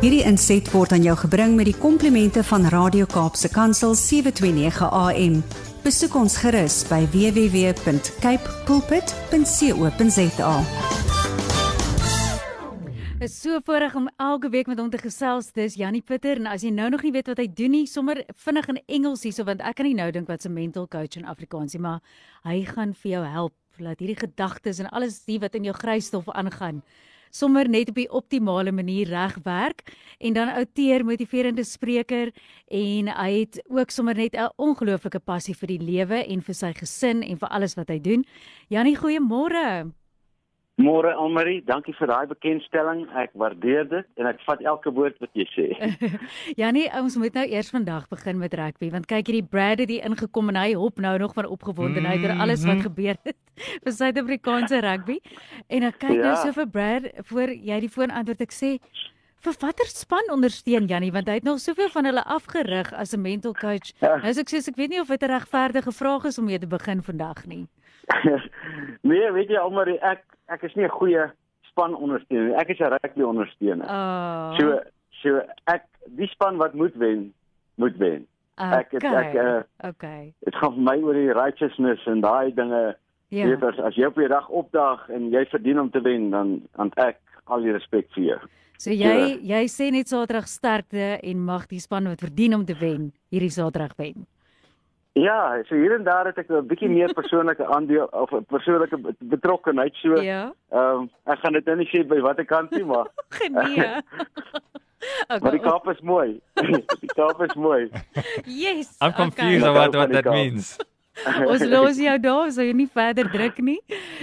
Hierdie inset word aan jou gebring met die komplimente van Radio Kaapse Kansel 729 AM. Besoek ons gerus by www.cape pulpit.co.za. Is so voorreg om elke week met hom te gesels. Dis Jannie Pitter en as jy nou nog nie weet wat hy doen nie, sommer vinnig in Engels hierso want ek kan nie nou dink wat 'n mental coach in Afrikaans nie, maar hy gaan vir jou help laat hierdie gedagtes en alles die wat in jou grysstof aangaan sommer net op die optimale manier reg werk en dan outeer motiverende spreker en hy het ook sommer net 'n ongelooflike passie vir die lewe en vir sy gesin en vir alles wat hy doen. Jannie, goeiemôre. Môre Almarie, dankie vir daai bekendstelling. Ek waardeer dit en ek vat elke woord wat jy sê. Janie, ons moet nou eers vandag begin met rugby want kyk hierdie Brad het hier ingekom en hy hop nou nog van opgewondenheid oor alles wat mhm. gebeur het vir Suid-Afrikaanse rugby. En ek kyk nou ja. nou so vir Brad voor jy die foon antwoord ek sê vir watter span ondersteun Janie want hy het nog soveel van hulle afgerig as 'n mental coach. Ja. Nou as ek sê ek weet nie of dit 'n regverdige vraag is om mee te begin vandag nie. nee, weet jy Almarie, ek ek is nie 'n goeie span ondersteuner. Ek is 'n rugby ondersteuner. Oh. So so ek die span wat moet wen, moet wen. Okay. Ek ek uh, okay. Dit gaan vir my oor die righteousness en daai dinge. Ja. Weet as as jy op 'n dag opdag en jy verdien om te wen, dan dan ek al die respek vir jou. So jy so, jy sê net Saterdag sterkte en mag die span wat verdien om te wen hierdie Saterdag wen. Ja, so hier en daar het ek 'n bietjie meer persoonlike aandeel of 'n persoonlike betrokkeheid so. Ja. Ehm um, ek gaan dit nou nie sê by watter kant nie, maar Nee. okay. Maar die Kaap is mooi. die Kaap is mooi. Yes. I'm confused okay. about what that means. Ons los jou daar, so jy nie verder druk nie.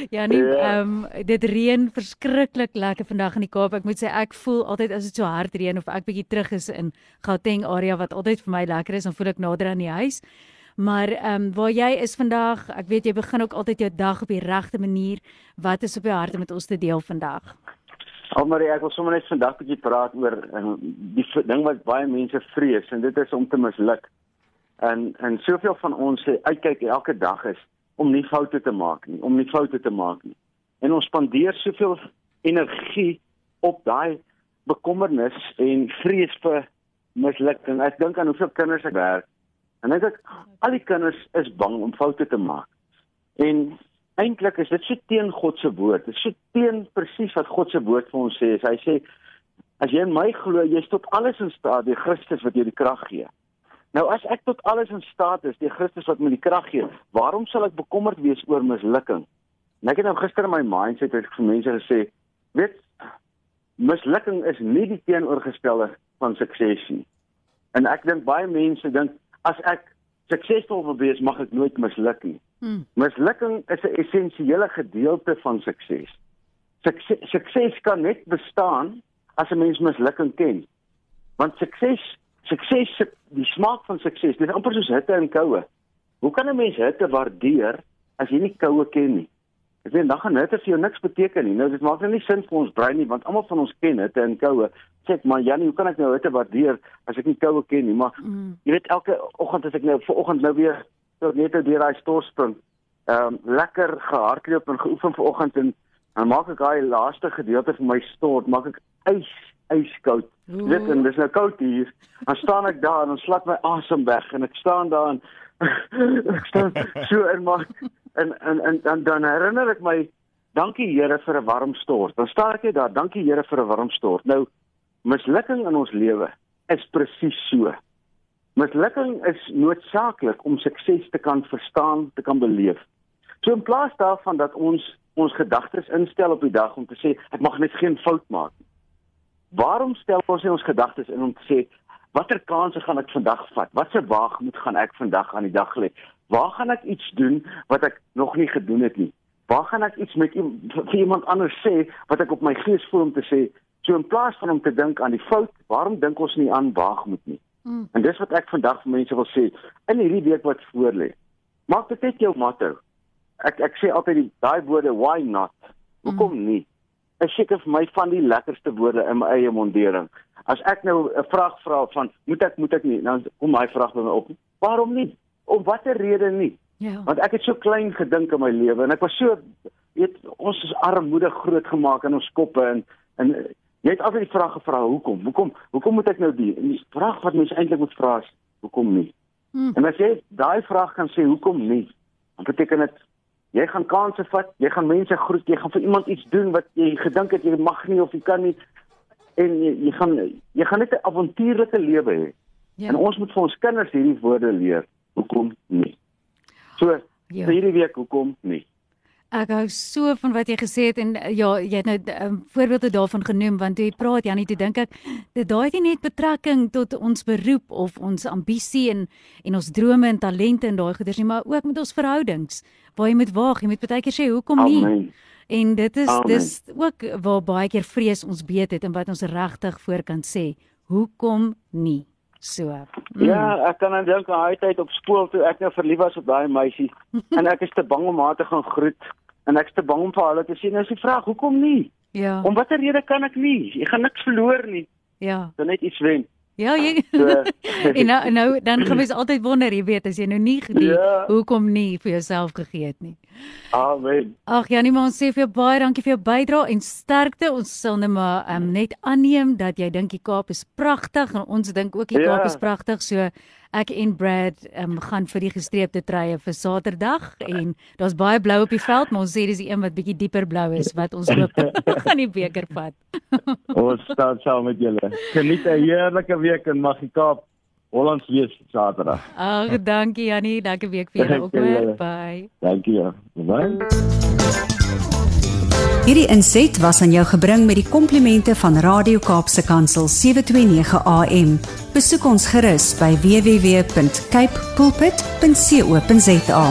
Ja, ja. ehm um, dit reën verskriklik lekker vandag in die Kaap. Ek moet sê ek voel altyd as dit so hard reën of ek bietjie terug is in Gauteng area wat altyd vir my lekker is, dan voel ek nader aan die huis. Maar ehm um, waar jy is vandag, ek weet jy begin ook altyd jou dag op die regte manier. Wat is op jou hart om met ons te deel vandag? Almarie, ek wil sommer net vandag 'n bietjie praat oor um, die ding wat baie mense vrees en dit is om te misluk. En en soveel van ons sê uitkyk elke dag is om nie foute te maak nie, om nie foute te maak nie. En ons spandeer soveel energie op daai bekommernis en vrees vir mislukking. Ek dink aan hoeveel kinders ek werk En ek dink al die kinders is bang om foute te maak. En eintlik is dit so teen God se woord. Dit is so teen presies wat God se woord vir ons sê. Hy sê as jy in my glo, jy's tot alles in staat deur Christus wat jou die krag gee. Nou as ek tot alles in staat is deur Christus wat my die krag gee, waarom sal ek bekommerd wees oor mislukking? En ek het nou gister in my mindset het vir mense gesê, weet mislukking is nie die teenoorgestelde van sukses nie. En ek dink baie mense dink as ek suksesvol wil wees, mag ek nooit misluk nie. Hmm. Mislukking is 'n essensiële gedeelte van sukses. Sukses, sukses kan net bestaan as 'n mens mislukking ken. Want sukses, sukses die smaak van sukses, dit is amper soos hitte en koue. Hoe kan 'n mens hitte waardeer as jy nie koue ken nie? Ek sê dan gaan dit vir jou niks beteken nie. Nou dit maak nou nie sin vir ons brein nie want almal van ons ken hitte en koue. Sê maar Janie, hoe kan ek nou hitte waardeer as ek nie koue ken nie? Maar mm. jy weet elke oggend as ek nou vanoggend nou weer so net deur daai stoor spring. Ehm um, lekker gehardloop en geoefen vanoggend en dan maak ek daai laaste gedeelte van my stort, maak ek ys yskoud. Dit en dis nou koud hier. Dan staan ek daar en dan slak my asem weg en ek staan daar en ek staan so in my en en en dan dan herinner ek my dankie Here vir 'n warm stort. Dan staan ek net daar, dankie Here vir 'n warm stort. Nou mislukking in ons lewe is presies so. Mislukking is noodsaaklik om sukses te kan verstaan, te kan beleef. So in plaas daarvan dat ons ons gedagtes instel op die dag om te sê ek mag net geen fout maak nie. Waarom stel ons nie ons gedagtes in om te sê watter kansse gaan ek vandag vat? Watse waag moet gaan ek vandag aan die dag lê? Waar gaan ek iets doen wat ek nog nie gedoen het nie? Waar gaan ek iets met vir iemand anders sê wat ek op my gees voel om te sê? So in plaas van om te dink aan die fout, waarom dink ons nie aan waagmoed nie? Mm. En dis wat ek vandag vir mense wil sê in hierdie week wat voorlê. Maak dit net jou motto. Ek ek sê altyd die daai woorde why not? Hoekom mm. nie? Ek seker vir my van die lekkerste woorde in my eie mondering. As ek nou 'n vraag vra van moet ek moet ek nie, dan kom my vraag by my op. Waarom nie? Om watter rede nie. Ja. Want ek het so klein gedink in my lewe en ek was so weet ons is armoede groot gemaak in ons koppe en en Jy het altyd die vraag gevra hoekom? Hoekom? Hoekom moet ek nou die? En die vraag wat mense eintlik moet vra is hoekom nie? Hmm. En as jy daai vraag kan sê hoekom nie, dan beteken dit jy gaan kansse vat, jy gaan mense groet, jy gaan vir iemand iets doen wat jy gedink het jy mag nie of jy kan nie en jy, jy gaan jy gaan net 'n avontuurlike lewe hê. Ja. En ons moet vir ons kinders hierdie woorde leer. Hoekom nie? So, ja. hierdie week hoekom nie? Ek hou so van wat jy gesê het en eh, ja, jy het nou 'n um, voorbeelde daarvan genoem want toe jy praat Janie, toe dink ek dit daai het nie net betrekking tot ons beroep of ons ambisie en en ons drome en talente en daai goeders nie, maar ook met ons verhoudings. Waar jy moet waag, jy moet baie keer sê hoekom nie. Amen. En dit is Amen. dis ook waar baie keer vrees ons beet het en wat ons regtig voor kan sê. Hoekom nie? So. Mm. Ja, ek kan aan dink aan daai tyd op skool toe ek nou verlief was op daai meisie en ek is te bang om haar te gaan groet en ek is te bang om vir haar te sien. Nou is die vraag, hoekom nie? Ja. Om watter rede kan ek nie? Jy gaan niks verloor nie. Ja. Dan net iets wen. Ja, jy. en nou nou dan gaan mens altyd wonder, jy weet, as jy nou nie die ja. hoekom nie vir jouself gegee het nie. Amen. Ag Janie, maar ons sê vir jou baie dankie vir jou bydrae en sterkte. Ons sal net maar um, net aanneem dat jy dink die Kaap is pragtig en ons dink ook die ja. Kaap is pragtig. So ek en Brad um, gaan vir die gestreepte treie vir Saterdag en daar's baie blou op die veld, maar ons sê dis die een wat bietjie dieper blou is wat ons hoop gaan die beker vat. ons staan saam met julle. Geniet 'n heerlike week in Magikaap. Hollands wees Saterdag. Ag, dankie Jannie, lekker week vir julle ook weer. Bye. Dankie. Ja. Bye. Hierdie inset was aan jou gebring met die komplimente van Radio Kaapse Kansel 729 AM. Besoek ons gerus by www.cape pulpit.co.za.